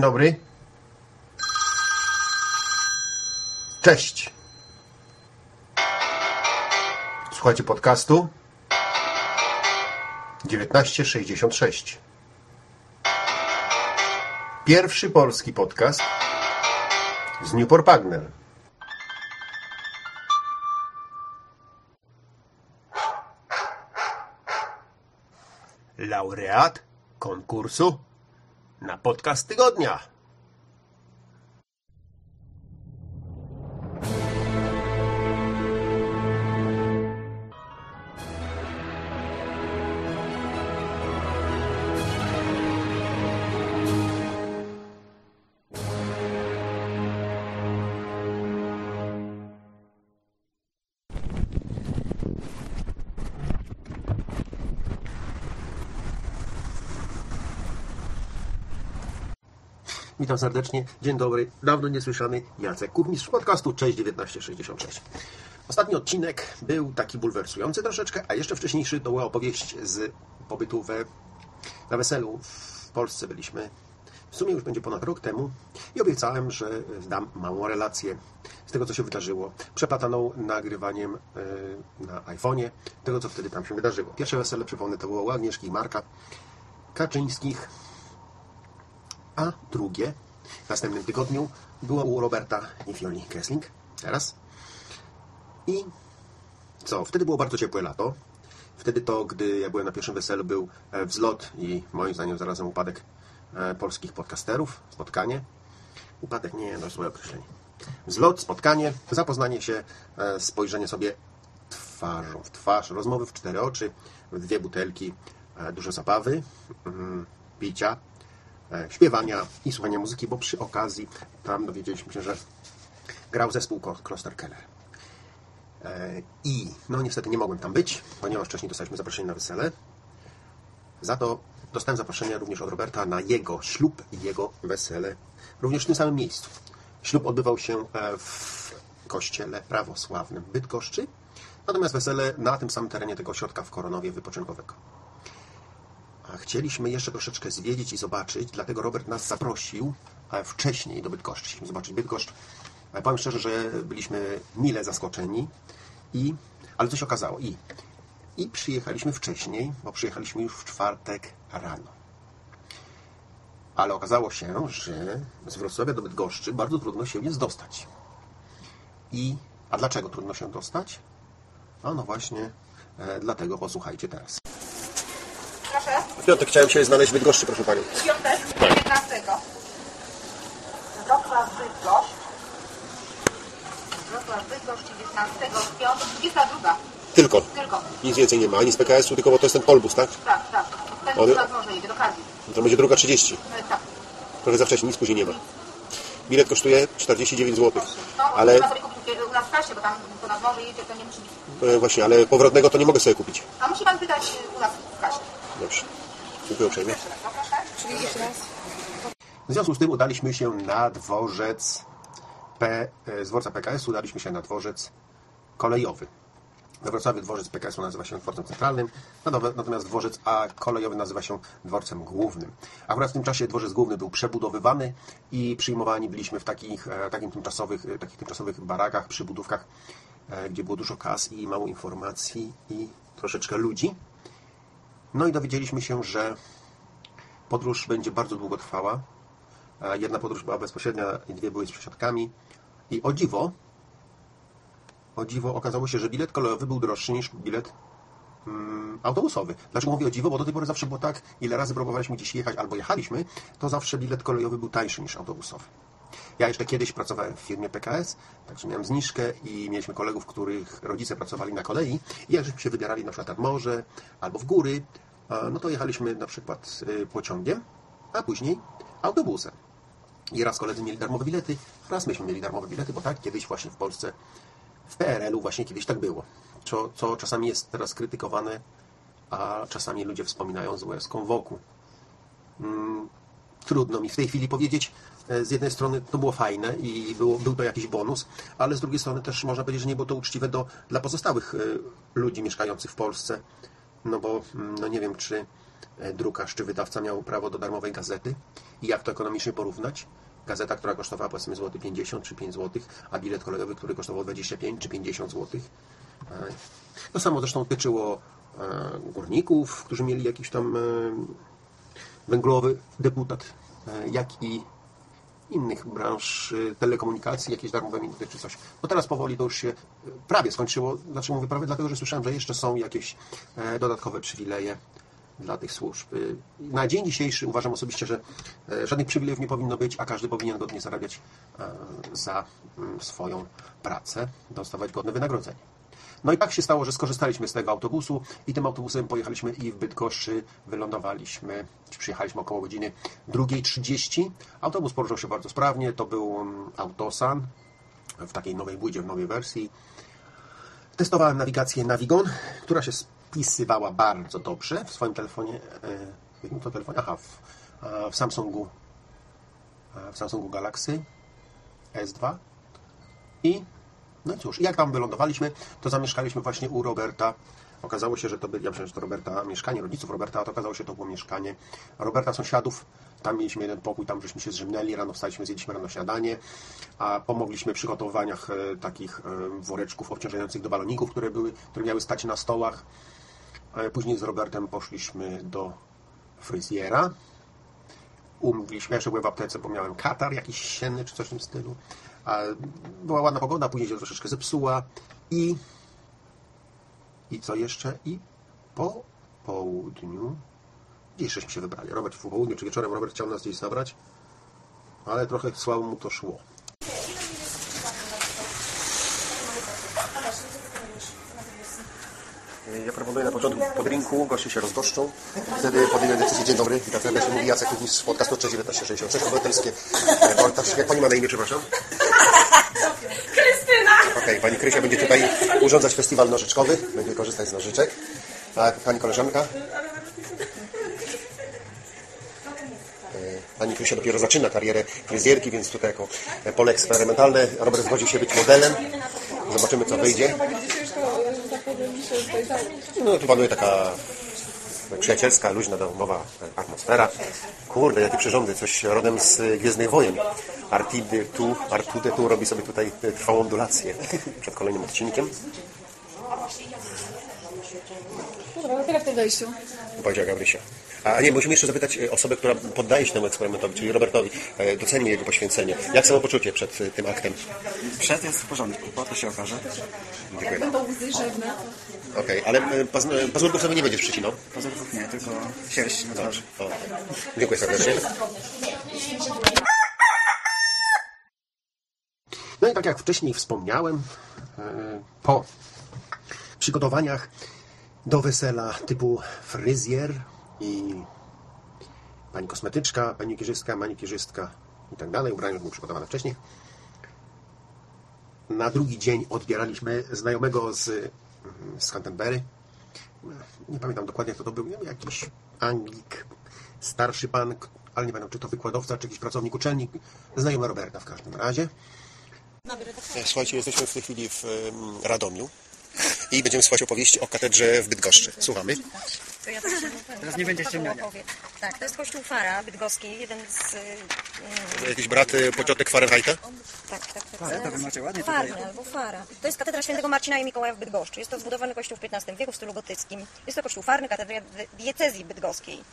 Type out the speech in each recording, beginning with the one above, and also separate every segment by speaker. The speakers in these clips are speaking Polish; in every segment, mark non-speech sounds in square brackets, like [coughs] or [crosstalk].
Speaker 1: Dzień dobry. Cześć. Słuchajcie podcastu 1966. Pierwszy polski podcast z Newport Pagnell. Laureat konkursu na podcast tygodnia. Witam serdecznie. Dzień dobry. Dawno niesłyszany Jacek Kuchmistrz podcastu Cześć 1966. Ostatni odcinek był taki bulwersujący troszeczkę, a jeszcze wcześniejszy to była opowieść z pobytu we, na weselu w Polsce. Byliśmy w sumie już będzie ponad rok temu i obiecałem, że dam małą relację z tego, co się wydarzyło, przeplataną nagrywaniem e, na iPhone'ie tego, co wtedy tam się wydarzyło. Pierwsze wesele, przypomnę, to było u Agnieszki i Marka Kaczyńskich, a drugie w następnym tygodniu było u Roberta i Fioli Kessling. Teraz. I co? Wtedy było bardzo ciepłe lato. Wtedy to, gdy ja byłem na pierwszym weselu, był e, wzlot i moim zdaniem zarazem upadek e, polskich podcasterów. Spotkanie. Upadek nie, to złe określenie. Wzlot, spotkanie, zapoznanie się, e, spojrzenie sobie twarzą w twarz, rozmowy w cztery oczy, w dwie butelki, dużo zabawy, mm, picia, śpiewania i słuchania muzyki, bo przy okazji tam dowiedzieliśmy się, że grał zespół Kloster Keller. E, I no niestety nie mogłem tam być, ponieważ wcześniej dostaliśmy zaproszenie na wesele. Za to dostałem zaproszenie również od Roberta na jego ślub i jego wesele, również w tym samym miejscu. Ślub odbywał się e, w kościele prawosławnym Bydgoszczy, natomiast wesele na tym samym terenie tego ośrodka w Koronowie wypoczynkowego. Chcieliśmy jeszcze troszeczkę zwiedzić i zobaczyć, dlatego Robert nas zaprosił wcześniej do Bydgoszczy. Chcieliśmy zobaczyć Bydgoszcz. Powiem szczerze, że byliśmy mile zaskoczeni, i, ale co się okazało. I, I przyjechaliśmy wcześniej, bo przyjechaliśmy już w czwartek rano. Ale okazało się, że z Wrocławia do Bydgoszczy bardzo trudno się jest dostać. I, a dlaczego trudno się dostać? A no właśnie, e, dlatego posłuchajcie teraz. W piątek chciałem się znaleźć w Bydgoszczy, proszę Panią.
Speaker 2: W piątek, 15. Wrocław Bydgoszcz. Wrocław Bydgoszcz 19 w piątek, 22.
Speaker 1: Tylko.
Speaker 2: Tylko.
Speaker 1: Nic więcej nie ma, ani z PKS-u, tylko bo to jest ten polbus, tak?
Speaker 2: Tak, tak. Ten akurat może jedzie do Kazji.
Speaker 1: To będzie druga 30.
Speaker 2: E, Tak.
Speaker 1: Trochę za wcześnie, nic później nie ma. Bilet kosztuje 49 zł.
Speaker 2: No,
Speaker 1: Ale
Speaker 2: trzeba sobie kupić u nas w kasie, bo tam nad morze jedzie, to nie musi być.
Speaker 1: e, właśnie, ale powrotnego to nie mogę sobie kupić.
Speaker 2: A musi Pan pytać u nas w kasie.
Speaker 1: Dobrze. Dziękuję uprzejmie.
Speaker 2: Czyli jeszcze raz.
Speaker 1: W związku z tym udaliśmy się na dworzec P, e, z dworca PKS udaliśmy się na dworzec kolejowy. We Wrocławiu dworzec PKS-u nazywa się dworcem centralnym, natomiast- dworzec A kolejowy nazywa się dworcem głównym. Akurat w tym czasie dworzec główny był przebudowywany i przyjmowani byliśmy w takich, e, takim tymczasowych, e, takich tymczasowych barakach, przybudówkach, gdzie było dużo kas i mało informacji i troszeczkę ludzi. No i dowiedzieliśmy się, że Podróż będzie bardzo długo trwała. E, Jedna podróż była bezpośrednia i dwie były z przesiadkami. I o dziwo, o dziwo okazało się, że bilet kolejowy był droższy niż bilet mm, autobusowy. Dlaczego mówię o dziwo? Bo do tej pory zawsze było tak, ile razy próbowaliśmy gdzieś jechać albo jechaliśmy, to zawsze bilet kolejowy był tańszy niż autobusowy. Ja jeszcze kiedyś pracowałem w firmie PKS, także miałem zniżkę i mieliśmy kolegów, których rodzice pracowali na kolei i jak się wybierali na przykład nad morze albo w góry, no to jechaliśmy na przykład y, pociągiem, a później autobusem. I raz koledzy mieli darmowe bilety, raz myśmy mieli darmowe bilety, bo tak kiedyś właśnie w Polsce, w PRL-u właśnie kiedyś tak było. Co, co czasami jest teraz krytykowane, a czasami ludzie wspominają z łezką wokół. Mm, trudno mi w tej chwili powiedzieć. E, Z jednej strony to było fajne i było, był to jakiś bonus, ale z drugiej strony też można powiedzieć, że nie było to uczciwe do, dla pozostałych e, ludzi mieszkających w Polsce. No bo mm, no nie wiem, czy e, drukarz czy wydawca miał prawo do darmowej gazety i jak to ekonomicznie porównać. Gazeta, która kosztowała powiedzmy złoty 50 czy 5 zł, a bilet kolejowy, który kosztował 25 czy 50 zł. To samo zresztą tyczyło e, górników, którzy mieli jakiś tam węglowy deputat, jak i innych branż e, telekomunikacji, jakieś darmowe minuty czy coś. No teraz powoli to już się e, prawie skończyło. Dlaczego mówię prawie? Dlatego, że słyszałem, że jeszcze są jakieś e, dodatkowe przywileje dla tych służb. Y, Na dzień dzisiejszy uważam osobiście, że e, żadnych przywilejów nie powinno być, a każdy powinien godnie zarabiać e, za mm, swoją pracę, dostawać godne wynagrodzenie. No i tak się stało, że skorzystaliśmy z tego autobusu i tym autobusem pojechaliśmy i w Bydgoszczy wylądowaliśmy, przyjechaliśmy około godziny 2.30. Autobus poruszał się bardzo sprawnie, to był mm, Autosan w takiej nowej budzie, w nowej wersji. Testowałem nawigację Navigon, która się spisywała bardzo dobrze w swoim telefonie. e, W jakim to telefonie? Aha, w, w Samsungu w Samsungu Galaxy S2. I no cóż, jak tam wylądowaliśmy, to zamieszkaliśmy właśnie u Roberta. Okazało się, że to by, ja myślałem, że to Roberta, mieszkanie rodziców Roberta, a to okazało się, że to było mieszkanie Roberta sąsiadów. Tam mieliśmy jeden pokój, tam żeśmy się zrzymnęli, rano wstaliśmy, zjedliśmy rano śniadanie, a pomogliśmy w przygotowaniach e, takich e, woreczków obciążających do baloników, które były, które miały stać na stołach. E, Później z Robertem poszliśmy do fryzjera. Umówiliśmy, ja jeszcze byłem w aptece, bo miałem katar jakiś sienny czy coś w tym stylu. A była ładna pogoda, później się troszeczkę zepsuła i i co jeszcze? I po południu gdzie żeśmy się wybrali? Robert w południu czy wieczorem Robert chciał nas gdzieś zabrać, ale trochę słabo mu to szło. Ja proponuję na początku po drinku, goście się rozgoszczą. Wtedy podejmę decyzję. Dzień dobry, witam serdecznie. Mówi Jacek Kuchnisz z podcastu 1966. Obywatelskie reportaż. Jak pani ma na imię, przepraszam?
Speaker 2: Krystyna!
Speaker 1: Okej, pani Krysia będzie tutaj urządzać festiwal nożyczkowy. Będzie korzystać z nożyczek. A pani koleżanka? E, Pani Krysia dopiero zaczyna karierę fryzjerki, więc tutaj jako pole eksperymentalne Robert zgodził się być modelem. Zobaczymy, co wyjdzie. No, tu panuje taka przyjacielska, luźna, domowa atmosfera. Kurde, jakie przyrządy, coś rodem z Gwiezdnych Wojen. Artidy tu, Artude tu robi sobie tutaj trwałą ondulację [laughs] przed kolejnym odcinkiem.
Speaker 3: Dobra, no tyle w tym wejściu.
Speaker 1: Powiedziała Gabrysia. A nie, musimy jeszcze zapytać e, osobę, która poddaje się temu eksperymentowi, czyli Robertowi. E, Doceńmy jego poświęcenie. Jak samopoczucie przed e, tym aktem?
Speaker 4: Przed jest w porządku, po to się okaże.
Speaker 1: Dziękuję.
Speaker 3: Będą łzy rzewne.
Speaker 1: Okej, ale paz- pazurków sobie nie będziesz przycinał?
Speaker 4: Pazurków nie, tylko sierść na twarzy.
Speaker 1: O, dziękuję serdecznie. No i tak jak wcześniej wspomniałem, po przygotowaniach do wesela typu fryzjer i pani kosmetyczka, pani kierzystka, manikierzystka i tak dalej, ubrania były przygotowane wcześniej. Na drugi dzień odbieraliśmy znajomego z, z Canterbury. Nie pamiętam dokładnie, kto to był. Jakiś Anglik, starszy pan, ale nie pamiętam, czy to wykładowca, czy jakiś pracownik uczelni. Znajomy Roberta w każdym razie. Słuchajcie, jesteśmy w tej chwili w Radomiu i będziemy słuchać opowieści o katedrze w Bydgoszczy. Słuchamy.
Speaker 5: To ja też [laughs]
Speaker 4: Teraz nie będzie ściemniania.
Speaker 5: opowiem. Tak, to jest kościół Fara bydgoski, jeden z... y, y,
Speaker 1: Jakiś brat y, pociotek Fahrenheita?
Speaker 5: Tak, tak, tak.
Speaker 4: Ale to wy macie ładnie tutaj.
Speaker 5: Farny albo Fara. To jest katedra świętego Marcina i Mikołaja w Bydgoszczy. Jest to zbudowany kościół w XV wieku w stylu gotyckim. Jest to kościół farny, katedra diecezji bydgoskiej.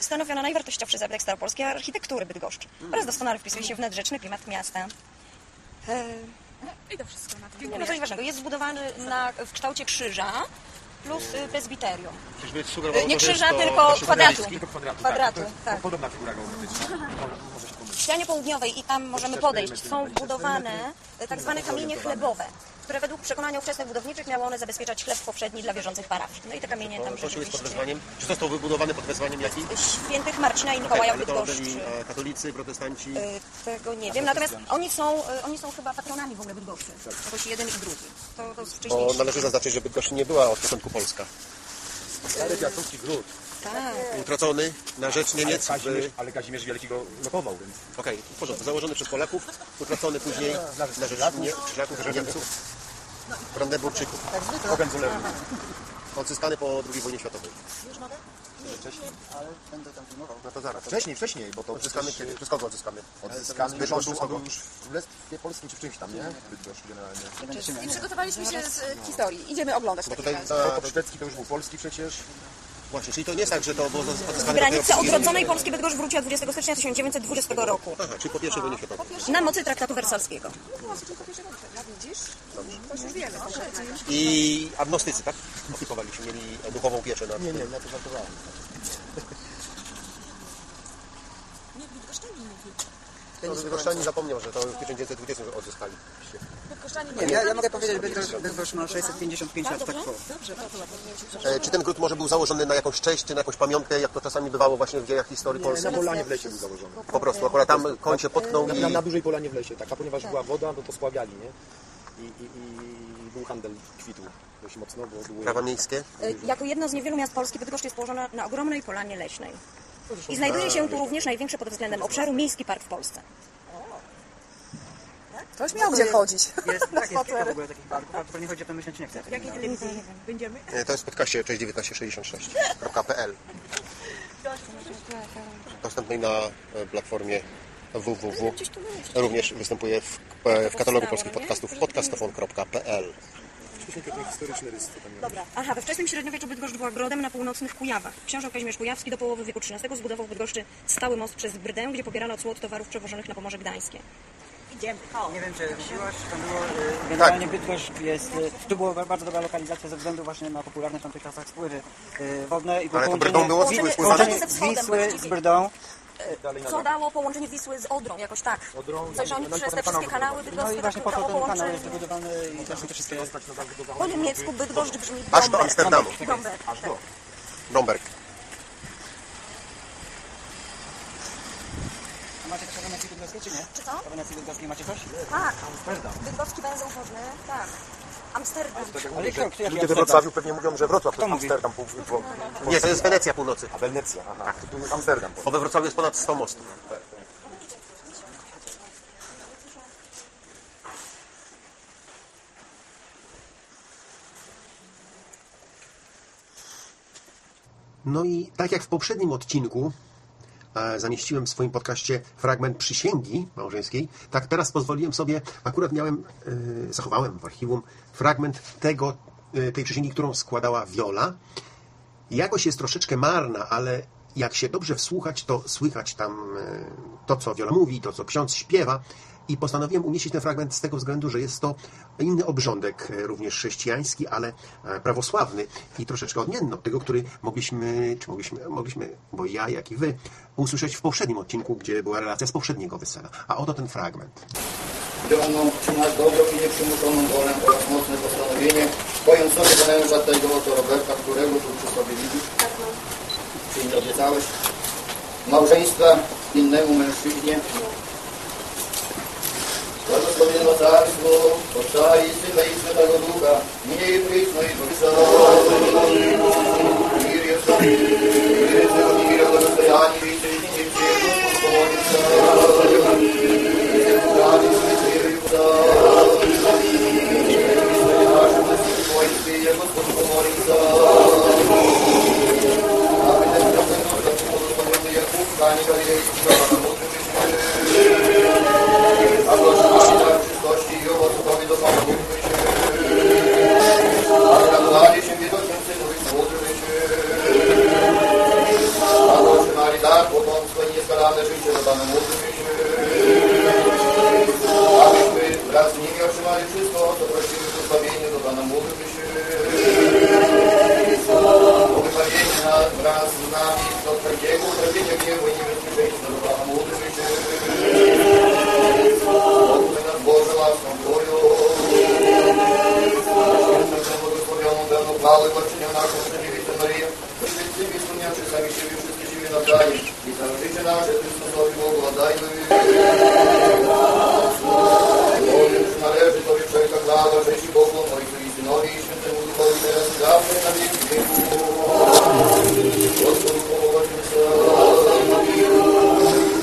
Speaker 5: Stanowiona najwartościowszy zabytek staropolskiej architektury Bydgoszczy. Oraz doskonale wpisuje się w nadrzeczny klimat miasta. E,
Speaker 3: I to wszystko na tym.
Speaker 5: Nie ma coś ważnego. Jest zbudowany na, w kształcie krzyża plus y, presbiterium. Nie krzyża, tylko kwadratu. Kwadratu, tak.
Speaker 4: Podobna figura geometryczna.
Speaker 5: W ścianie południowej i tam możemy podejść, są wbudowane e, tak zwane kamienie chlebowe, które według przekonania ówczesnych budowniczych miały one zabezpieczać chleb powszedni dla wierzących parafii. No i te kamienie tam
Speaker 1: Kościół jest pod wezwaniem. Czy został wybudowany pod wezwaniem jakim?
Speaker 5: świętych Marcina i Mikołaja w
Speaker 1: Ale to
Speaker 5: Bydgoszczy.
Speaker 1: byli e, katolicy, protestanci.
Speaker 5: E, Tego nie wiem, natomiast oni są, e, oni są chyba patronami w ogóle Bydgoszczy. Jakoś jeden i drugi. To, to
Speaker 1: Bo należy zaznaczyć, że Bydgoszcz nie była od początku Polska.
Speaker 4: Stary piasowski gród.
Speaker 5: Tak.
Speaker 1: Utracony na rzecz Niemiec. w-
Speaker 4: Kazimierz, ale Kazimierz Wielki go lokował, więc...
Speaker 1: Okej, w porządku. Założony przez Polaków, utracony później na rzecz nie, Krzyżaków, że Niemców, Brandenburczyków.
Speaker 4: Hohenzollernów.
Speaker 1: odzyskany po II wojnie światowej.
Speaker 4: Wcześniej, ale będę tam filmował.
Speaker 1: No to zaraz.
Speaker 4: Wcześniej, wcześniej, bo to
Speaker 1: Odzyskany
Speaker 4: przecież,
Speaker 1: kiedy? Przez kogo odzyskany?
Speaker 4: Odzyskany już,
Speaker 1: on
Speaker 4: był,
Speaker 1: był
Speaker 4: on był już w Królestwie Polskim czy w czymś tam, nie? Bydgoszcz generalnie.
Speaker 3: I przygotowaliśmy się z e, historii. Idziemy oglądać
Speaker 1: Bo tutaj za,
Speaker 4: Potop szwedzki to już był polski przecież.
Speaker 1: Właśnie, czyli to nie jest tak, że to było odzyskane po-
Speaker 5: odrodzonej Polski Bydgoszcz wróciła 20 stycznia 1920 roku
Speaker 1: Aha, czyli po pierwszej wojnie światowej.
Speaker 5: na mocy traktatu wersalskiego.
Speaker 3: No widzisz? To już wiemy.
Speaker 1: I agnostycy, tak? Opiekowali się, mieli duchową pieczę nad
Speaker 4: Nie, nie, ja to żartowałem.
Speaker 1: No, Bydgoszczanie zapomniał, że to w 1920 odzyskali.
Speaker 6: Nie, ja, ja mogę powiedzieć, Bydgoszcz Bydgoszcz ma 655 lat tak po.
Speaker 1: E, czy ten gród może był założony na jakąś cześć, czy na jakąś pamiątkę, jak to czasami bywało właśnie w dziejach historii
Speaker 4: Na
Speaker 1: Polski?
Speaker 4: Polanie w lesie był założony.
Speaker 1: Po prostu, akurat tam koń się potknął
Speaker 4: Na,
Speaker 1: i...
Speaker 4: na, na dużej Polanie w lesie, tak. A ponieważ była woda, no to spławiali, nie? I, i, i był handel kwitł dość mocno, bo było...
Speaker 1: Prawa miejskie?
Speaker 5: Y, Jako jedno z niewielu miast Polski Bydgoszcz jest położona na ogromnej polanie leśnej. I znajduje się tu również największy pod względem obszaru miejski park w Polsce.
Speaker 3: Ktoś miał gdzie chodzić.
Speaker 6: Jest,
Speaker 3: Na
Speaker 6: tak, jest kilka w ogóle takich parków, a pewnie chodzi o to myśleć nie chce.
Speaker 1: Nie, to jest w podcaście 61966.pl dostępnej na e, platformie www. Również występuje w, e, w katalogu polskich podcastów podcastofon.pl
Speaker 4: historyczny rys to tam miał.
Speaker 5: Aha, we wczesnym średniowieczu Bydgoszcz była grodem na północnych Kujawach. Książę Kazimierz Kujawski do połowy wieku XIII zbudował w Bydgoszczy stały most przez Brdę, gdzie pobierano cło od towarów przewożonych na Pomorze Gdańskie.
Speaker 6: Nie wiem, czy mówiłaś, tam było, y, generalnie Bydgoszcz jest, y, tu była bardzo dobra lokalizacja ze względu właśnie na popularne w tamtych czasach spływy y, wodne i
Speaker 1: Ale to
Speaker 6: połączenie-
Speaker 1: Brdą było Wisły
Speaker 5: połączenie
Speaker 6: Wisły z
Speaker 5: właściwie.
Speaker 6: Brdą.
Speaker 5: Co dało połączenie Wisły z Odrą, jakoś tak. Coś, że oni
Speaker 4: no i
Speaker 5: przez te wszystkie
Speaker 4: kanał
Speaker 5: kanały
Speaker 6: No
Speaker 5: bydgoskie
Speaker 6: i właśnie
Speaker 5: tak
Speaker 6: po to ten kanał jest wybudowany i też te wszystkie...
Speaker 5: Po niemiecku Bydgoszcz brzmi
Speaker 1: Aż do. Amsterdamu.
Speaker 5: Bromberg.
Speaker 1: Bromberg.
Speaker 6: A Macie bydgoskie, czy nie?
Speaker 5: Czy co?
Speaker 6: Ordynacji bydgoskiej macie coś?
Speaker 5: Tak. Bydgoski węzeł wodny, tak. Amsterdam.
Speaker 6: Ale kto, kto, jaki
Speaker 1: Ludzie we
Speaker 6: Amsterdam?
Speaker 1: Wrocławiu pewnie mówią, że Wrocław to jest? Amsterdam. Pół, pół, pół. Nie, to jest Wenecja północy.
Speaker 4: A Wenecja, aha. To tu Amsterdam.
Speaker 1: Bo we Wrocławiu jest ponad 100 mostów. No i tak jak w poprzednim odcinku zamieściłem w swoim podcaście fragment przysięgi małżeńskiej, tak teraz pozwoliłem sobie, akurat miałem, e, zachowałem w archiwum fragment tego, e, tej przysięgi, którą składała Viola. Jakość jest troszeczkę marna, ale jak się dobrze wsłuchać, to słychać tam e, to, co Viola mówi, to, co ksiądz śpiewa. I postanowiłem umieścić ten fragment z tego względu, że jest to inny obrządek, e, również chrześcijański, ale e, prawosławny i troszeczkę odmienny od tego, który mogliśmy, czy mogliśmy, mogliśmy, bo ja, jak i wy, usłyszeć w poprzednim odcinku, gdzie była relacja z poprzedniego wesela. A oto ten fragment.
Speaker 7: Działaną trzymać dobro i nieprzymuszoną wolę oraz mocne postanowienie, bojąc sobie męża tego oto Roberta, którego tu przy sobie widzisz, czy nie obiecałeś, małżeństwa innemu mężczyźnie. Благословенно царство, Отца и Сына и Святого Духа, ныне и присно и во веки веков. Мир и Bogu, Ojcu i Synowi i Świętemu Duchowi teraz i zawsze na wieki wieków. Gospodu pomogłaś mi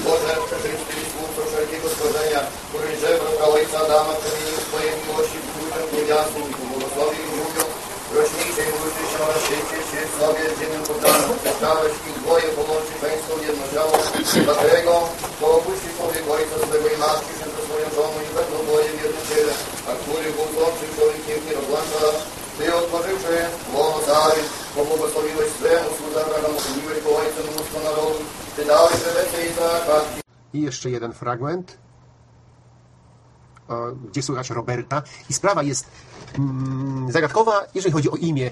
Speaker 7: Boże, przeżyć Ty słów wszelkiego stworzenia, który żebro dla Ojca Adama przemienił swoje miłości w górę niewiastą i błogosławił ludziom rośnijszej mórczy się na świecie, się w sobie ziemię poddaną. Chciałeś ich dwoje połączyć męską jednociałą, dlatego Izaaka,
Speaker 1: I jeszcze jeden fragment, gdzie słychać Roberta. I sprawa jest mm, zagadkowa, jeżeli chodzi o imię.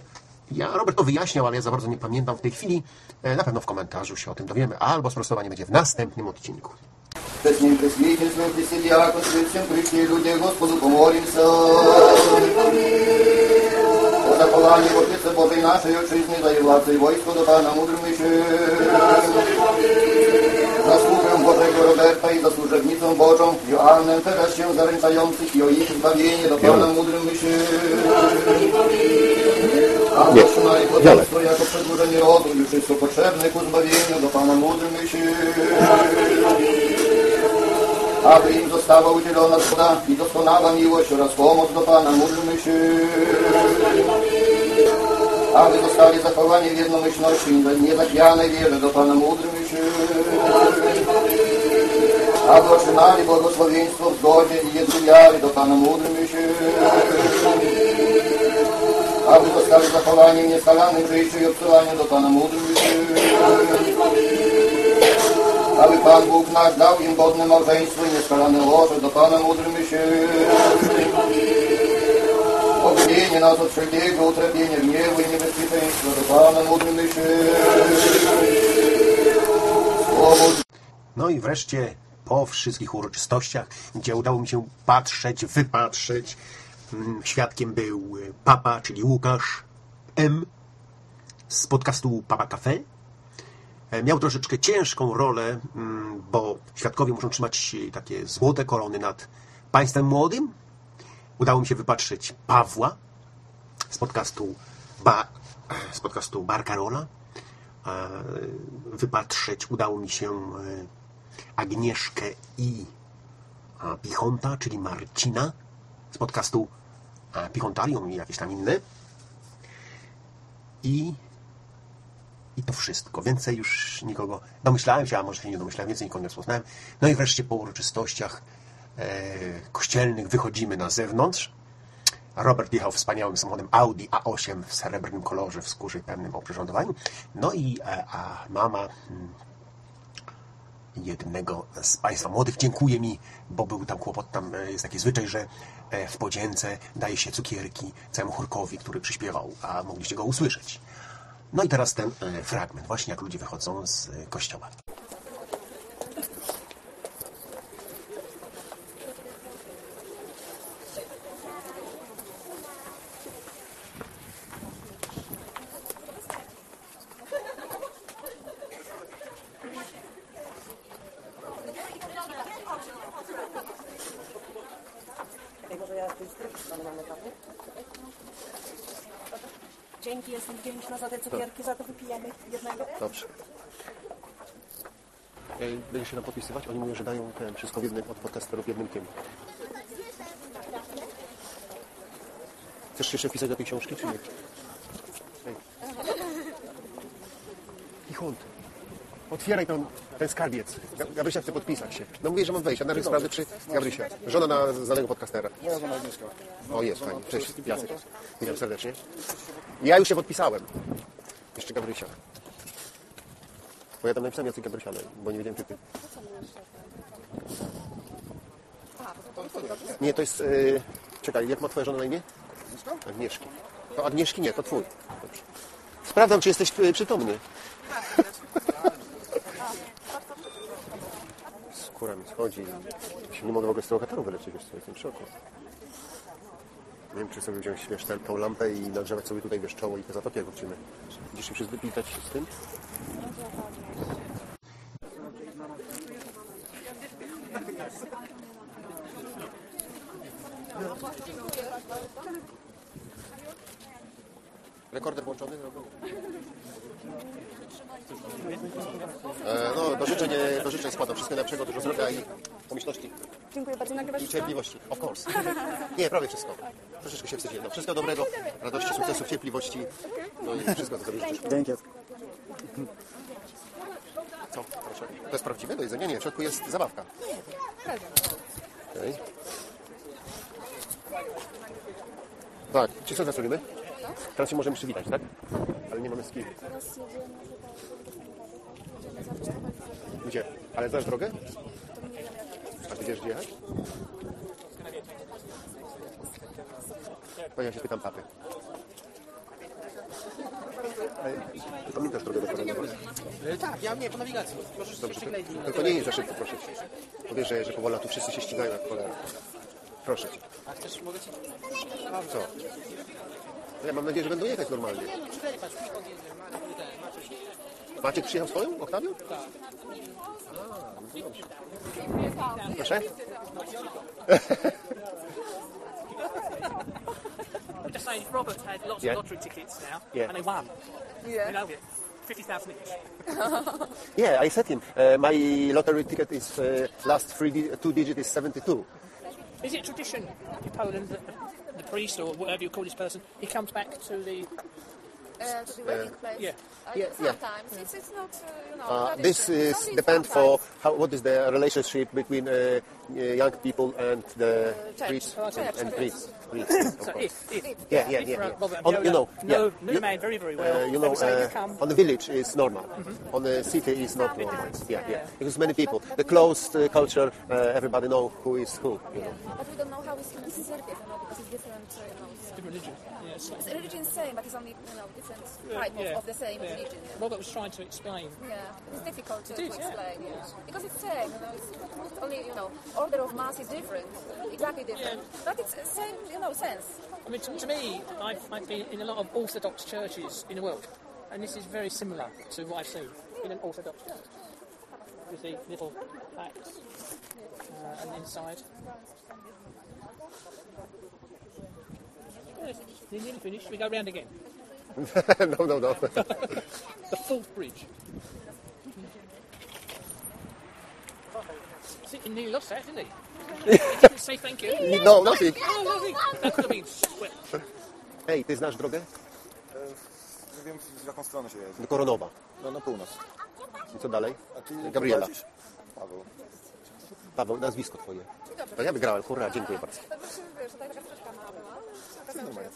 Speaker 1: Ja Robert to wyjaśniał, ale ja za bardzo nie pamiętam w tej chwili. E, na pewno w komentarzu się o tym dowiemy, albo sprostowanie będzie w następnym odcinku.
Speaker 7: Przed nim пресвидетельствуем Христе Диакон, пред всем Христе и людей Господу помолимся. О заховании Отице Божий нашей отчизны, да и владцы и войско, да Пана мудрым еще. Zasługę Bożego Roberta i za służebnicą Bożą, Joannem teraz się zaręczających i o ich zbawienie do Pana mądrym myśl. A otrzymali potomstwo jako przedłużenie rodu, już jest to potrzebne ku zbawieniu do Pana mądrym myśl. Aby im została udzielona zgoda i doskonała miłość oraz pomoc do Pana mądrym myśl. Aby zostali zachowani w jednomyślności niezachwianej wierze do Pana mądrym myśl. Aby otrzymali błogosławieństwo w zgodzie i jednej do Pana mądrym myśl. Aby zostali zachowani w nieskalanym życiu i obcowaniu do Pana mądrym myśl. Aby Pan Bóg nasz dał im godne małżeństwo i nieskalane łoże do Pana mądrym myśl. Objawienie nas od wszelkiego utrapienia, gniewu i niebezpieczeństwa do Pana myśl. Słowo
Speaker 1: No i wreszcie po wszystkich uroczystościach, gdzie udało mi się patrzeć, wypatrzeć, mm, świadkiem był y, papa, czyli Łukasz M. z podcastu Papa Cafe. E, Miał troszeczkę ciężką rolę, mm, bo świadkowie muszą trzymać takie złote korony nad państwem młodym. Udało mi się wypatrzeć Pawła z podcastu, ba, z podcastu Barcarola. E, Wypatrzeć udało mi się e, Agnieszkę i Pichonta, czyli Marcina z podcastu Pichontarium i jakieś tam inne. I, I to wszystko. Więcej już nikogo domyślałem się, a może się nie domyślałem, więcej nikogo nie rozpoznałem. No i wreszcie po uroczystościach e, kościelnych wychodzimy na zewnątrz. Robert jechał wspaniałym samochodem Audi A8 w srebrnym kolorze, w skórze i pełnym oprzyrządowaniu. No i e, a mama mm, jednego z Państwa młodych dziękuję mi, bo był tam kłopot, tam e, jest taki zwyczaj, że w podzięce daje się cukierki całemu chórkowi, który przyśpiewał, a mogliście go usłyszeć. No i teraz ten e, fragment, właśnie jak ludzie wychodzą z e, kościoła.
Speaker 3: Dzięki, jestem wdzięczna za te cukierki, za to wypijemy jednego.
Speaker 1: Dobrze. Będziesz się nam podpisywać? Oni mówią, że dają ten, wszystko w jednym, od podcasterów w jednym tym. Chcesz się jeszcze wpisać do tej książki, czy nie? Ej. Ichont. Otwieraj tam ten skarbiec. Ga- Gabrysia chce podpisać się. No mówię, że mam wejść, a najpierw sprawdzę, czy Gabrysia. Żona na znanego podcastera. O, jest, fajnie. Cześć, Jacek. Witam serdecznie. Ja już się podpisałem. Jeszcze Gabrysia. Bo ja tam napisałem Jacek Gabrysia, ale- bo nie wiedziałem, czy ty. Nie, to jest... Yy, czekaj, jak ma twoja żona na imię? Agnieszki. To Agnieszki nie, to twój. Dobrze. Sprawdzam, czy jesteś y, przytomny. Skóra mi schodzi. Się nie mogę w ogóle z tego kataru wyleczyć, wiesz co, jestem w szoku. Nie wiem, czy sobie wziąć wiesz, tą lampę i nagrzewać sobie tutaj wiesz, czoło i te zatoki jak wrócimy. Będziesz się przez wypitać z tym? Rekorder włączony? E, no, do życzeń, do życzeń składam wszystkiego najlepszego, dużo zdrowia i pomyślności
Speaker 3: Dziękuję bardzo. Nagrywasz
Speaker 1: i cierpliwości. Of course. Nie, prawie wszystko. Troszeczkę się wstydziłem. No, wszystkiego dobrego, radości, sukcesów, cierpliwości. No i wszystko, co zrobisz.
Speaker 6: Dzięki.
Speaker 1: Co? Proszę. To jest prawdziwe do jedzenia? Nie, w środku jest zabawka. Okej. Tak, czy co teraz robimy? Teraz się możemy przywitać, tak? Ale nie mamy z kim. Gdzie? Ale znasz drogę? A ty wiesz gdzie jechać? To ja się pytam. Ale Pamiętasz drogę do Koronowa?
Speaker 8: Tak, ja nie, po nawigacji. Możesz
Speaker 1: Dobrze,
Speaker 8: jeszcze klejki.
Speaker 1: tylko nie jest za szybko, proszę cię. Powiesz, że, że tu wszyscy się ścigają jak cholera. Proszę cię.
Speaker 8: A chcesz, mogę ci...
Speaker 1: Co? Ja mam nadzieję, że będą jechać normalnie. Maciek przyjechał swoją Oktawią? Tak. Proszę? [laughs]
Speaker 9: saying, Robert had lots
Speaker 1: Yeah.
Speaker 9: of lottery tickets now,
Speaker 1: Yeah.
Speaker 9: and they won.
Speaker 3: Yeah.
Speaker 9: You know, 50,000 each. [laughs]
Speaker 1: Yeah, I said him. Uh, my lottery ticket is uh, last three di- two digit is 72.
Speaker 9: Is it tradition in Poland that the priest, or whatever you call this person, he comes back to the...
Speaker 3: Uh, to the wedding place.
Speaker 9: yeah.
Speaker 3: Uh,
Speaker 1: Yeah, yeah.
Speaker 3: sometimes it's, it's not uh, you know.
Speaker 1: Uh, this is
Speaker 3: Only
Speaker 1: depend for how, what is the relationship between uh, uh, young people and the
Speaker 3: church.
Speaker 1: priests
Speaker 3: Church,
Speaker 1: and, and
Speaker 3: church.
Speaker 1: priests. Priests, [coughs] of
Speaker 9: So
Speaker 1: course.
Speaker 9: if, if,
Speaker 1: Yeah, yeah,
Speaker 9: if
Speaker 1: yeah.
Speaker 9: uh,
Speaker 1: yeah. On, you know,
Speaker 9: Viola know,
Speaker 1: yeah.
Speaker 9: knew
Speaker 1: You-
Speaker 9: man very, very
Speaker 1: Uh, you know, uh,
Speaker 9: you
Speaker 1: on the village is normal. On the city is not normal. Yeah, yeah. Because many people, the closed uh, culture, uh, everybody know who is who. You know.
Speaker 3: But we don't know how it's in Serbia, you know, because it's different. Uh, you know,
Speaker 9: Different religion. Yeah, it's like-
Speaker 3: the religion is same, but it's only you know different type
Speaker 9: yeah,
Speaker 3: of, of the same religion.
Speaker 9: Robert was trying to explain.
Speaker 3: Yeah, it's difficult to,
Speaker 9: It is,
Speaker 3: to explain. Yeah. because it's same. You know, it's only you know order of mass is different, exactly different, but it's same you know sense.
Speaker 9: I mean, to, to me, I've, I've been in a lot of Orthodox churches in the world, and this is very similar to what I've seen in an Orthodox church. You see little plaques, uh, and inside. Yes, you're nearly finished. We go round again. [laughs]
Speaker 1: no, no, no. [laughs]
Speaker 9: The fourth bridge. Think he nearly lost that, didn't he? he [laughs] didn't say thank you.
Speaker 1: no, nothing.
Speaker 9: Oh, nothing. That could have been swept.
Speaker 1: Hej, ty znasz drogę?
Speaker 4: Nie wiem, w jaką stronę się jedzie.
Speaker 1: Do Koronowa.
Speaker 4: No na północ.
Speaker 1: I co dalej?
Speaker 4: A ty
Speaker 1: Gabriela.
Speaker 4: prowadzisz? Paweł.
Speaker 1: Paweł, nazwisko twoje. To ja wygrałem, hurra, dziękuję bardzo.
Speaker 3: To znaczy, wiesz, taka troszeczkę mała była.
Speaker 4: Normalnie.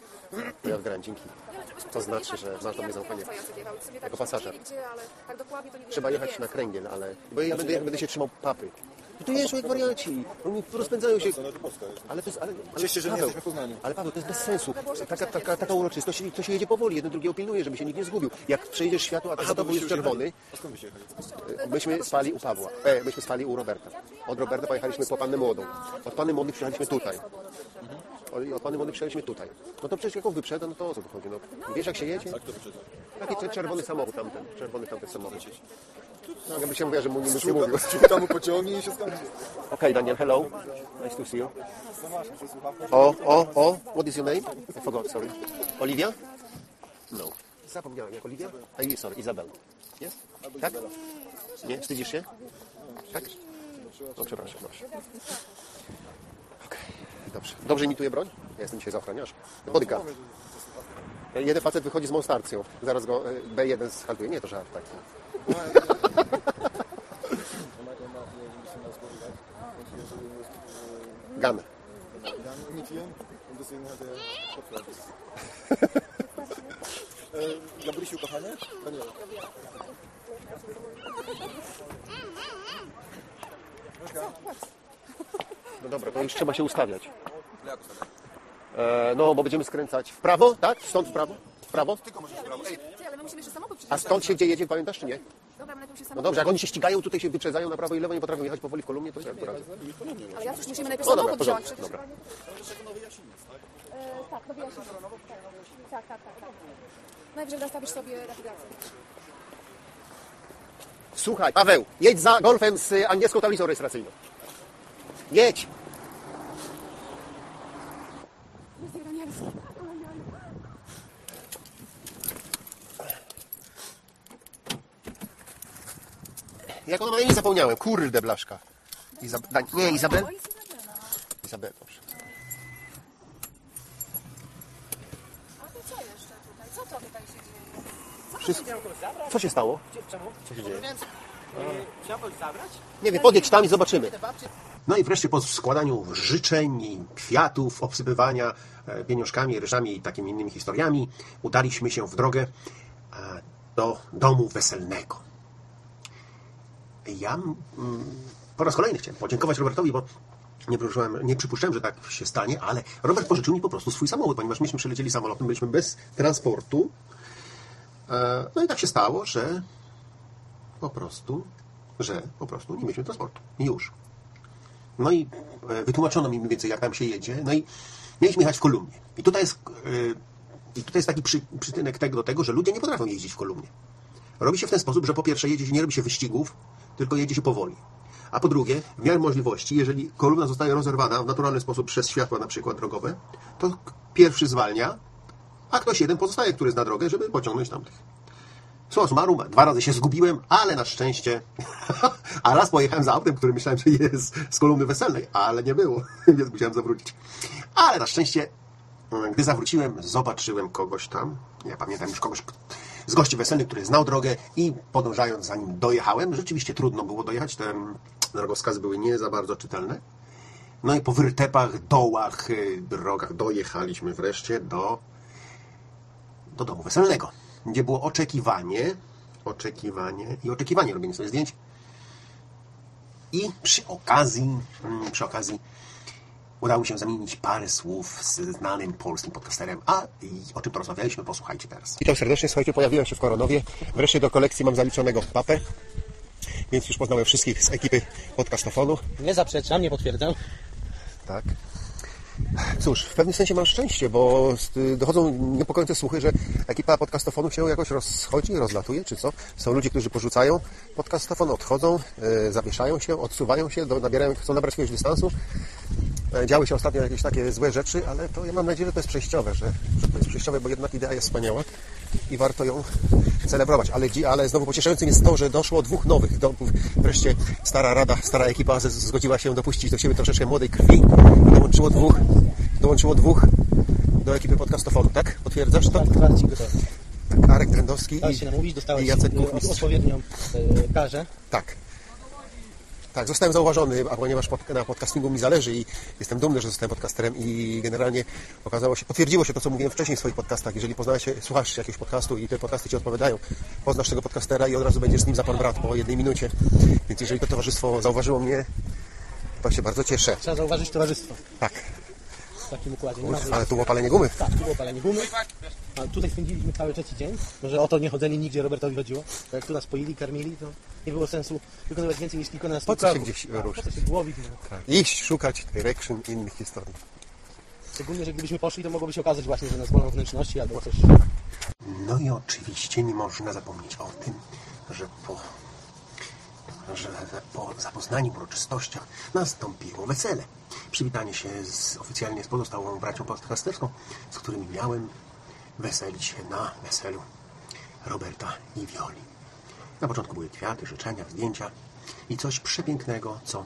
Speaker 1: To ja wygrałem, dzięki. To znaczy, że masz do mnie zaufanie. Jako pasażer.
Speaker 3: Tak
Speaker 1: Trzeba jechać na kręgiel, ale... Bo ja będę, ja będę się trzymał papy. No tu jeżdżą jak wariaci. Oni rozpędzają się...
Speaker 4: Jest.
Speaker 1: Ale to jest... Ale, ale,
Speaker 4: Cieszcie, że nie
Speaker 1: Paweł,
Speaker 4: jesteśmy w Poznaniu.
Speaker 1: ale Paweł, to jest bez sensu. Taka, taka, taka uroczystość, to się jedzie powoli. Jeden drugiego pilnuje, żeby się nikt nie zgubił. Jak przejdziesz światło, a to za tobą jest czerwony,
Speaker 4: A skąd wy się jechali?
Speaker 1: myśmy spali u Pawła. E, myśmy spali u Roberta. Od Roberta pojechaliśmy po Panny Młodą. Od Panny Młodych przyjechaliśmy tutaj. Od- Od Panny Młodych przyjechaliśmy tutaj. No to przecież jak on no to o co tu chodzi? No, wiesz jak się jedzie?
Speaker 4: Tak to wyczytał.
Speaker 1: Taki cze- czerwony samochód tamten. Czerwony tamten samochód. No, jakby się mówiła, że mu nie nic nie mówił.
Speaker 4: Ciuta mu pociągnie i się skończy. [laughs]
Speaker 1: Okay, Daniel, hello. Nice to see you. O, o, o, what is your name? I forgot, sorry. Olivia? No. Zapomniałem, jak Olivia? A, sorry, Izabel. Jest? Tak? Nie? Wstydzisz się? Tak? No, przepraszam, masz. Dobrze. Dobrze imituje broń? Ja jestem dzisiaj za ochroniarz. Bodyguard. Jeden facet wychodzi z monstarcją. Zaraz go e, B1 schaltuje. Nie, to żart taki. Gun.
Speaker 4: Niet hier. En deswegen hat
Speaker 1: No dobra, to już trzeba się ustawiać. E, no, bo będziemy skręcać w prawo, tak? Stąd w prawo? W prawo?
Speaker 4: Tylko możesz w prawo. Ej,
Speaker 3: Ty, ale my musimy jeszcze samochód
Speaker 1: A stąd się gdzie jedzie, pamiętasz czy nie?
Speaker 3: Dobra, my najpierw się
Speaker 1: No
Speaker 3: samochód.
Speaker 1: dobrze, jak oni się ścigają, tutaj się wyprzedzają na prawo i lewo, nie potrafią jechać powoli w kolumnie, to jak to razy?
Speaker 3: Ale ja przecież musimy najpierw
Speaker 1: No dobra, w
Speaker 3: samochód
Speaker 1: porządku,
Speaker 3: wziąć. przecież-
Speaker 1: dobra.
Speaker 3: E, tak, no wyjaśnij. Tak, tak, tak. tak. Najwyżej nastawisz sobie nawigację.
Speaker 1: Słuchaj, Paweł, jedź za golfem z y, angielską tablicą rejestracyjną. Jedź! Jak ona ma imię zapomniałem. Kurde blaszka. Izab... Nie, Izabel? Izabel, dobrze.
Speaker 3: A to co jeszcze tutaj? Co to tutaj się dzieje?
Speaker 1: Wszystko. Co się stało?
Speaker 9: Czemu?
Speaker 1: Co się dzieje?
Speaker 8: Chciałbyś zabrać?
Speaker 1: Nie wiem, podjedź tam i zobaczymy. No i wreszcie po składaniu życzeń, kwiatów, obsypywania e, pieniążkami, ryżami i takimi innymi historiami, udaliśmy się w drogę e, do domu weselnego. Ja mm, po raz kolejny chciałem podziękować Robertowi, bo nie przypuszczałem, nie przypuszczałem, że tak się stanie, ale Robert pożyczył mi po prostu swój samochód, ponieważ myśmy przylecieli samolotem, byliśmy bez transportu. E, No i tak się stało, że po prostu, że po prostu nie mieliśmy transportu. Już. No i e, wytłumaczono mi mniej więcej, jak tam się jedzie. No i mieliśmy jechać w kolumnie. I tutaj jest, e, i tutaj jest taki przy, przytynek tego do tego, że ludzie nie potrafią jeździć w kolumnie. Robi się w ten sposób, że po pierwsze jedzie się, nie robi się wyścigów, tylko jedzie się powoli. A po drugie, w miarę możliwości, jeżeli kolumna zostaje rozerwana w naturalny sposób przez światła na przykład drogowe, to pierwszy zwalnia, a ktoś jeden pozostaje, który zna drogę, żeby pociągnąć tamtych. Summa summarum, dwa razy się zgubiłem, ale na szczęście, [laughs] a raz pojechałem za autem, który myślałem, że jest z kolumny weselnej, ale nie było, [laughs] więc musiałem zawrócić. Ale na szczęście, gdy zawróciłem, zobaczyłem kogoś tam, ja pamiętam już kogoś z gości weselnych, który znał drogę i podążając za nim dojechałem. Rzeczywiście trudno było dojechać, te drogowskazy były nie za bardzo czytelne. No i po wyrtepach, dołach, y, drogach dojechaliśmy wreszcie do do domu weselnego, gdzie było oczekiwanie, oczekiwanie i oczekiwanie robienia sobie zdjęć. I przy okazji, mm, przy okazji udało się zamienić parę słów z znanym polskim podcasterem. A i o czym porozmawialiśmy, posłuchajcie teraz. Witam serdecznie, słuchajcie, pojawiłem się w Koronowie. Wreszcie do kolekcji mam zaliczonego papę, więc już poznałem wszystkich z ekipy podcastofonu.
Speaker 8: Nie zaprzeczam, nie potwierdzam.
Speaker 1: Tak. Cóż, w pewnym sensie mam szczęście, bo dochodzą niepokojące słuchy, że ekipa podcastofonu się jakoś rozchodzi, rozlatuje, czy co. Są ludzie, którzy porzucają podcastofon, odchodzą, e, zawieszają się, odsuwają się, do, nabierają, chcą nabrać jakiegoś dystansu. E, Działy się ostatnio jakieś takie złe rzeczy, ale to ja mam nadzieję, że to jest przejściowe, że, że to jest przejściowe, bo jednak idea jest wspaniała i warto ją celebrować. Ale, ale znowu pocieszającym jest to, że doszło dwóch nowych domów. Wreszcie stara rada, stara ekipa zgodziła się dopuścić do siebie troszeczkę młodej krwi i dołączyło dwóch, dołączyło dwóch do ekipy podcastofonu, tak? Potwierdzasz to?
Speaker 8: Gotowy.
Speaker 1: Tak, Arek Trendowski i,
Speaker 8: się namówić, dostałeś
Speaker 1: i Jacek Kuchmistrz.
Speaker 8: odpowiednią y, karę.
Speaker 1: Tak. Tak, zostałem zauważony, a ponieważ pod, na podcastingu mi zależy i jestem dumny, że zostałem podcasterem i generalnie okazało się, potwierdziło się to, co mówiłem wcześniej w swoich podcastach. Jeżeli poznałeś się, słuchasz jakiegoś podcastu i te podcasty Ci odpowiadają, poznasz tego podcastera i od razu będziesz z nim za pan brat po jednej minucie. Więc jeżeli to towarzystwo zauważyło mnie, to się bardzo cieszę.
Speaker 8: Trzeba zauważyć towarzystwo
Speaker 1: Tak,
Speaker 8: w takim układzie. Nie ma
Speaker 1: ale tu było palenie gumy.
Speaker 8: Tak, tu było palenie gumy. A tutaj spędziliśmy cały trzeci dzień. Może o to nie chodzenie nigdzie Robertowi chodziło. Bo jak tu nas poili, karmili, to nie było sensu wykonywać więcej niż kilkunastu
Speaker 1: Po co się gdzieś
Speaker 8: Tak,
Speaker 1: ruszyć?
Speaker 8: Po co się głowić? No.
Speaker 1: Tak. Iść, szukać direction innych historii.
Speaker 8: Szczególnie, że gdybyśmy poszli, to mogłoby się okazać właśnie, że nas bolą wnętrzności albo coś.
Speaker 1: No i oczywiście nie można zapomnieć o tym, że po, że po zapoznaniu uroczystościach nastąpiło wesele. Przywitanie się z, oficjalnie z pozostałą bracią podcasterską, z którymi miałem weselić się na weselu Roberta i Wioli. Na początku były kwiaty, życzenia, zdjęcia i coś przepięknego, co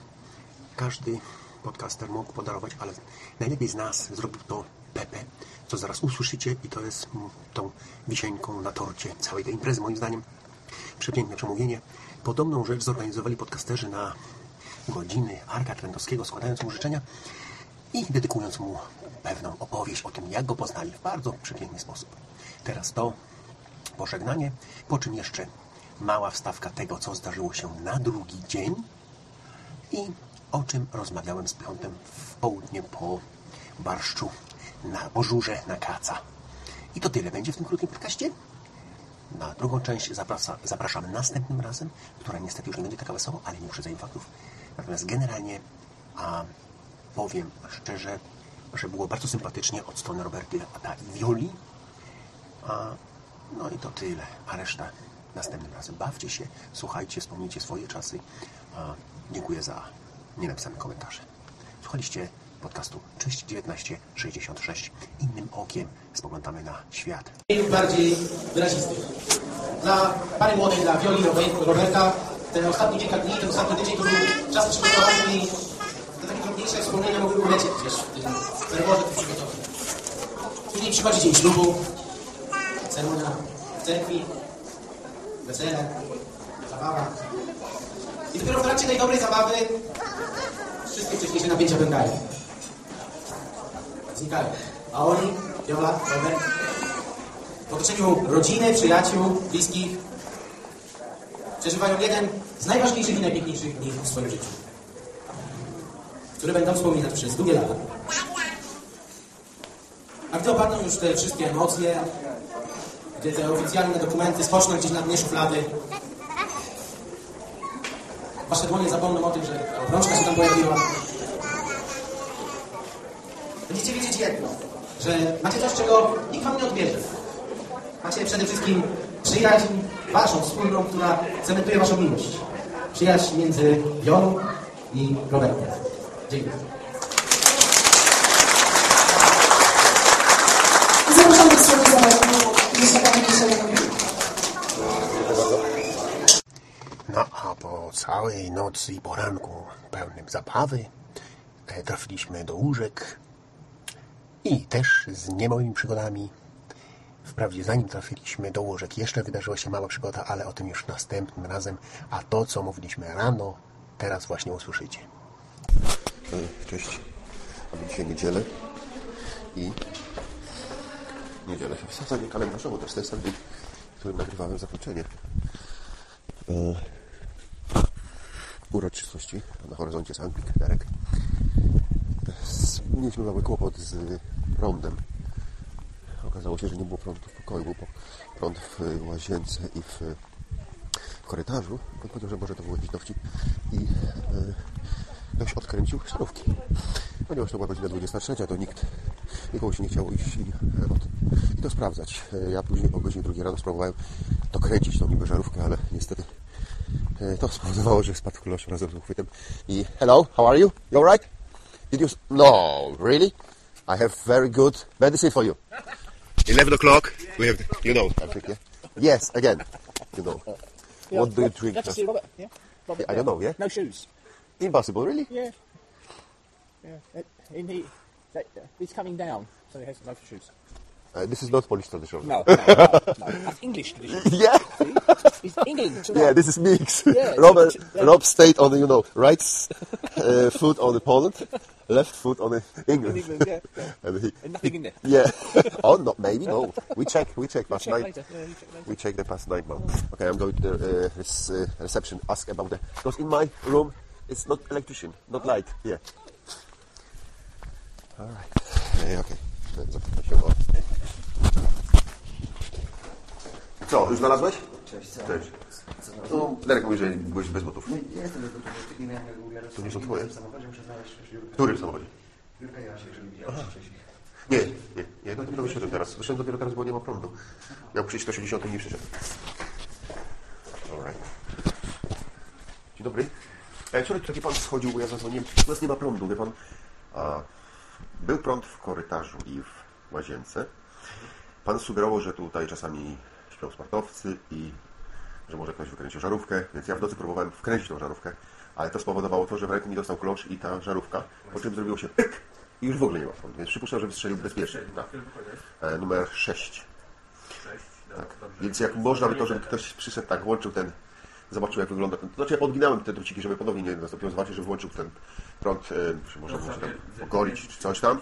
Speaker 1: każdy podcaster mógł podarować, ale najlepiej z nas zrobił to Pepe, co zaraz usłyszycie i to jest tą wisienką na torcie całej tej imprezy, moim zdaniem. Przepiękne przemówienie. Podobną rzecz zorganizowali podcasterzy na godziny Arka Trendowskiego, składając mu życzenia i dedykując mu pewną opowieść o tym, jak go poznali w bardzo przepiękny sposób. Teraz to pożegnanie, po czym jeszcze mała wstawka tego, co zdarzyło się na drugi dzień i o czym rozmawiałem z Piątem w południe po barszczu na bożurze na kaca. I to tyle będzie w tym krótkim podcaście. Na drugą część zaprasza, zapraszam następnym razem, która niestety już nie będzie taka wesoła, ale nie uprzedzaję faktów. Natomiast generalnie a, powiem szczerze, że było bardzo sympatycznie od strony Roberty a i Wioli. A, no i to tyle. A reszta następnym razem. Bawcie się, słuchajcie, wspomnijcie swoje czasy. A, dziękuję za nienapisane komentarze. Słuchaliście podcastu Cześć 1966. Innym okiem spoglądamy na świat.
Speaker 8: bardziej wyrazisty. Dla pary młodej, dla Robe- Roberta, ten ostatni kilka dni, ten ostatni tydzień to był czas przygotowany drobniejsze wspomnienia mogły ulecieć gdzieś w tym ferworze tych przygotowań. Później przychodzi dzień ślubu, ceremonia w cerkwi, wesele, zabawa. I dopiero w trakcie tej dobrej zabawy wszystkie wcześniejsze napięcia pękają. Znikają. A oni, Viola, Robert, w otoczeniu rodziny, przyjaciół, bliskich, przeżywają jeden z najważniejszych i najpiękniejszych dni w swoim życiu, które będą wspominać przez długie lata. A gdy opadną już te wszystkie emocje, gdy te oficjalne dokumenty spoczną gdzieś na dnie szuflady, wasze dłonie zapomną o tym, że obrączka się tam pojawiła. Będziecie wiedzieć jedno, że macie coś, czego nikt wam nie odbierze. Macie przede wszystkim przyjaźń waszą, wspólną, która cementuje waszą miłość. Przyjaźń między Wiolą i Robertem. Dziękuję.
Speaker 10: No a po całej nocy i poranku pełnym zabawy e, trafiliśmy do łóżek i też z niemałymi przygodami. Wprawdzie zanim trafiliśmy do łóżek jeszcze wydarzyła się mała przygoda, ale o tym już następnym razem. A to, co mówiliśmy rano, teraz właśnie usłyszycie.
Speaker 1: Cześć. Mamy dzisiaj niedzielę i niedzielę w zasadzie kalendarzowo też ten sam dzień, w którym nagrywałem zakończenie e, uroczystości na horyzoncie Sankt Derek. S- Mieliśmy mały kłopot z prądem. Okazało się, że nie było prądu w pokoju, był prąd w łazience i w, korytarzu. Powiedział, że może to był jakiś dowcip i e, ktoś odkręcił szarówki. Ponieważ to była godzina 23, to nikt, nikomu się nie chciało iść i, e, i to sprawdzać. E, Ja później o godzinie 2 rano spróbowałem dokręcić tą niby żarówkę, ale niestety e, to spowodowało, że spadł klosz razem z uchwytem. I hello, how are you? You alright? Did you... s- No, really? I have very good medicine for you. 11 o'clock, we have, you know, I think, yeah? Yes, again, you know. What do you drink?
Speaker 11: To. Yeah?
Speaker 1: I don't know, yeah?
Speaker 11: No shoes.
Speaker 1: Impossible, really?
Speaker 11: Yeah. Yeah. Uh, In the, that, uh, he's coming down, so he has no shoes.
Speaker 1: Uh, this is not Polish tradition.
Speaker 11: No, no, [laughs] no, no. That's English tradition.
Speaker 1: Yeah.
Speaker 11: It's England. [laughs]
Speaker 1: Yeah, this is mix.
Speaker 11: Yeah,
Speaker 1: Robert. Rob stayed on the, you know, right uh, foot on the Poland, left foot on the [laughs] England.
Speaker 11: England, yeah, yeah.
Speaker 1: and he,
Speaker 11: And nothing in there.
Speaker 1: Yeah. oh, not maybe, no. We check, we check past
Speaker 11: check
Speaker 1: nine.
Speaker 11: later, yeah, check.
Speaker 1: We check the past nine months. Okay, I'm going to the uh, uh, reception, ask about the, because in my room, it's not electrician, not light, yeah. Alright. Yeah, okay. Zapytam się o... Co, już znalazłeś?
Speaker 12: Cześć, co?
Speaker 1: Cześć. No, Derek mówi, że byłeś bez butów.
Speaker 12: Nie jestem bez butów, nie miałem jak.
Speaker 1: To nie są twoje?
Speaker 12: W samochodzie muszę znaleźć
Speaker 1: W którym samochodzie?
Speaker 12: Jurka Jasiek, żeby wcześniej.
Speaker 1: Nie, nie, nie, no dopiero wyszedłem teraz. Wyszedłem dopiero teraz, bo nie ma prądu. Miał przyjść 160 i nie przyszedł. Alright. Dzień dobry. E, wczoraj tu taki pan schodził, bo ja zadzwoniłem. U nas nie ma prądu, wie pan. A, był prąd w korytarzu i w łazience. Pan sugerował, że tutaj czasami śpią sportowcy i że może ktoś wykręcił żarówkę, więc ja w nocy próbowałem wkręcić tą żarówkę, ale to spowodowało to, że w ręku mi dostał klucz i ta żarówka, po czym zrobiło się pyk i już w ogóle nie ma prądu, więc przypuszczam, że wystrzelił bezpiecznie. Tak. E, numer 6. Tak. Więc jak można by to, żeby ktoś przyszedł, tak, włączył ten, zobaczył jak wygląda ten, znaczy ja podginałem te druciki, żeby ponownie nie nastąpiło, zobaczyć, że włączył ten prąd, e, czy można było się tam ogolić, czy coś tam.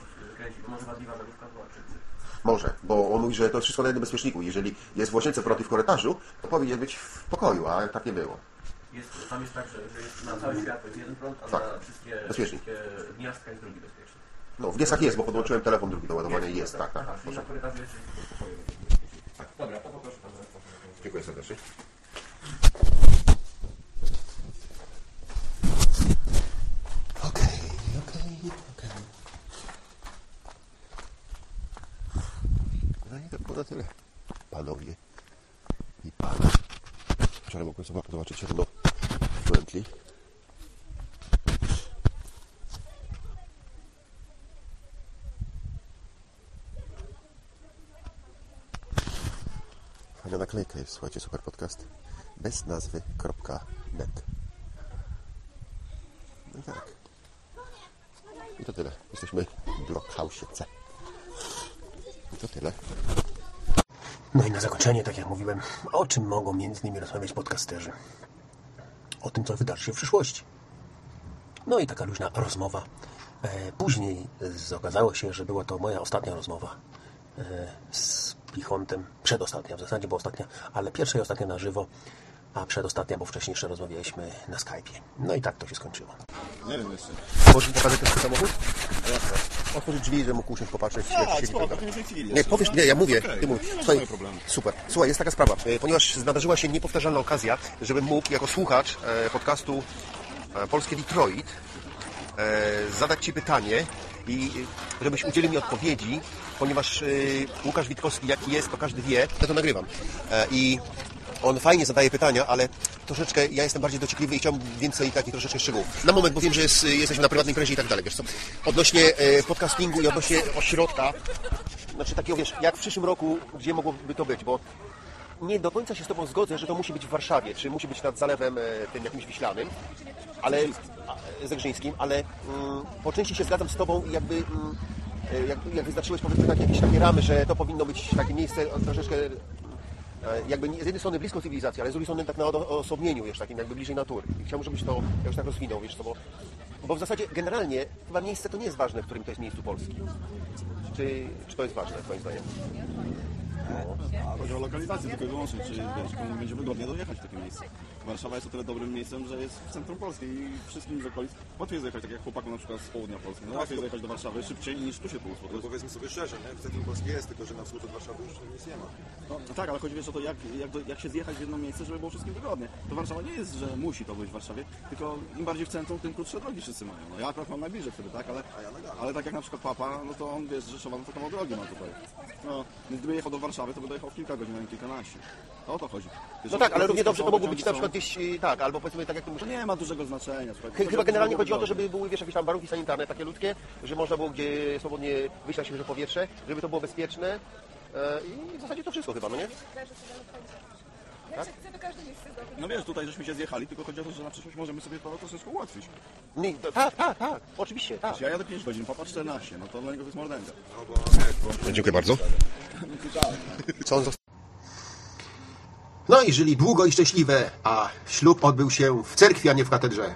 Speaker 1: Może, bo on mówi, że to wszystko na jednym bezpieczniku. Jeżeli jest w łazience prąd i w korytarzu, to powinien być w pokoju, a tak nie było.
Speaker 13: Jest, tam jest tak, że, jest na cały świat jest jeden prąd, a
Speaker 1: Tak.
Speaker 13: na wszystkie,
Speaker 1: Bezpiecznik.
Speaker 13: wszystkie gniazdka jest drugi bezpieczny.
Speaker 1: No, w Giesach jest, bo podłączyłem telefon drugi do ładowania i jest, tak, tak.
Speaker 13: Aha, jest. Tak. Resztę.
Speaker 1: Dziękuję serdecznie. Okej, okej, okej. No i to na tyle. Panowie i pana. Wczoraj mogłem sobie zobaczyć jedno Friendly. Fajna naklejka jest, słuchajcie, super podcast. Bez nazwy.net. No i tak. I to tyle. Jesteśmy w Blockhouse C. I to tyle.
Speaker 10: No i na zakończenie, tak jak mówiłem, o czym mogą między innymi rozmawiać podcasterzy?
Speaker 14: o tym, co wydarzy się w przyszłości. No i taka luźna rozmowa. E, Później okazało się, że była to moja ostatnia rozmowa e, z Pichontem. Przedostatnia w zasadzie, bo ostatnia, ale pierwsza i ostatnia na żywo, a przedostatnia, bo wcześniej jeszcze rozmawialiśmy na Skype'ie. No i tak to się skończyło.
Speaker 1: Nie wiem jeszcze. Możesz mi pokazać ten swój samochód? Otworzyć drzwi, żebym mógł usiąść, popatrzeć.
Speaker 15: Tak,
Speaker 1: jak siedzi
Speaker 15: spoko, nie
Speaker 1: powiesz, nie, ja mówię,
Speaker 15: Okej,
Speaker 1: ty mów.
Speaker 15: nie ma
Speaker 1: Słuchaj, super. Słuchaj, jest taka sprawa, e, ponieważ nadarzyła się niepowtarzalna okazja, żebym mógł jako słuchacz e, podcastu e, Polskie Detroit zadać Ci pytanie i żebyś udzielił mi odpowiedzi, ponieważ Łukasz Witkowski jaki jest, to każdy wie, ja to nagrywam. I on fajnie zadaje pytania, ale troszeczkę ja jestem bardziej dociekliwy i chciałbym więcej takich troszeczkę szczegółów. Na moment, bo wiem, że jest, jesteśmy na prywatnej imprezie i tak dalej, wiesz co. Odnośnie e, podcastingu i odnośnie ośrodka, znaczy takiego, wiesz, jak w przyszłym roku, gdzie mogłoby to być, bo nie do końca się z Tobą zgodzę, że to musi być w Warszawie, czy musi być nad zalewem e, tym jakimś wiślanym, ale a, Zegrzyńskim, ale mm, po części się zgadzam z Tobą i jakby mm, e, jak, jak wyznaczyłeś powiedzmy tak, jakieś takie ramy, że to powinno być takie miejsce troszeczkę e, jakby nie, z jednej strony blisko cywilizacji, ale z drugiej strony tak na odo- odosobnieniu już takim jakby bliżej natury. I chciałbym, żebyś to jakoś tak rozwinął, wiesz co, bo, bo w zasadzie generalnie chyba miejsce to nie jest ważne, w którym to jest miejscu Polski. Czy, czy to jest ważne, twoim zdaniem?
Speaker 15: A chodzi o lokalizację tylko i wyłącznie, czy wiesz, komu będzie wygodnie dojechać w takie miejsce. Warszawa jest o tyle dobrym miejscem, że jest w centrum Polski i wszystkim z okolic łatwiej jest dojechać, tak jak chłopakom na przykład z południa Polski. No łatwiej jest dojechać do Warszawy szybciej niż tu się tłuc.
Speaker 4: No powiedzmy sobie szczerze, nie? w centrum Polski jest, tylko że na wschód od Warszawy już nic nie ma.
Speaker 15: No, no tak, ale chodzi wiesz o to, jak, jak, do, jak się zjechać w jedno miejsce, żeby było wszystkim wygodnie. To Warszawa nie jest, że musi to być w Warszawie, tylko im bardziej w centrum, tym krótsze drogi wszyscy mają. No ja akurat mam najbliżej wtedy, tak, ale, ale tak jak na przykład papa, no to on wiesz, Rzeszowa, no to kawał drogi ma tutaj. No, więc gdyby jechał do Warszawy, to by dojechał w kilka godzin, a nie kilkanaście. To o to chodzi.
Speaker 1: No tak, ale równie dobrze to mogło
Speaker 15: pociągi
Speaker 1: być na przykład gdzieś, y, tak, albo powiedzmy tak jak ty
Speaker 15: To
Speaker 1: mówisz.
Speaker 15: nie ma dużego znaczenia. słuchaj.
Speaker 1: Chy- Chyba generalnie chodzi o to, żeby były wiesz, jakieś tam warunki sanitarne takie ludzkie, że można było gdzie swobodnie wyjść na świeże powietrze, żeby to było bezpieczne e, i w zasadzie to wszystko chyba, no nie? Tak?
Speaker 15: No wiesz, tutaj żeśmy się zjechali, tylko chodzi o to, że na przyszłość możemy sobie to troszeczkę ułatwić.
Speaker 1: Nie, to, tak, tak, tak, oczywiście, tak.
Speaker 15: Ja jadę 5 godzin, papa 14, no to dla niego to jest mordęga.
Speaker 1: Dziękuję bardzo. [laughs] Co on
Speaker 14: No i żyli długo i szczęśliwe, a ślub odbył się w cerkwi, a nie w katedrze.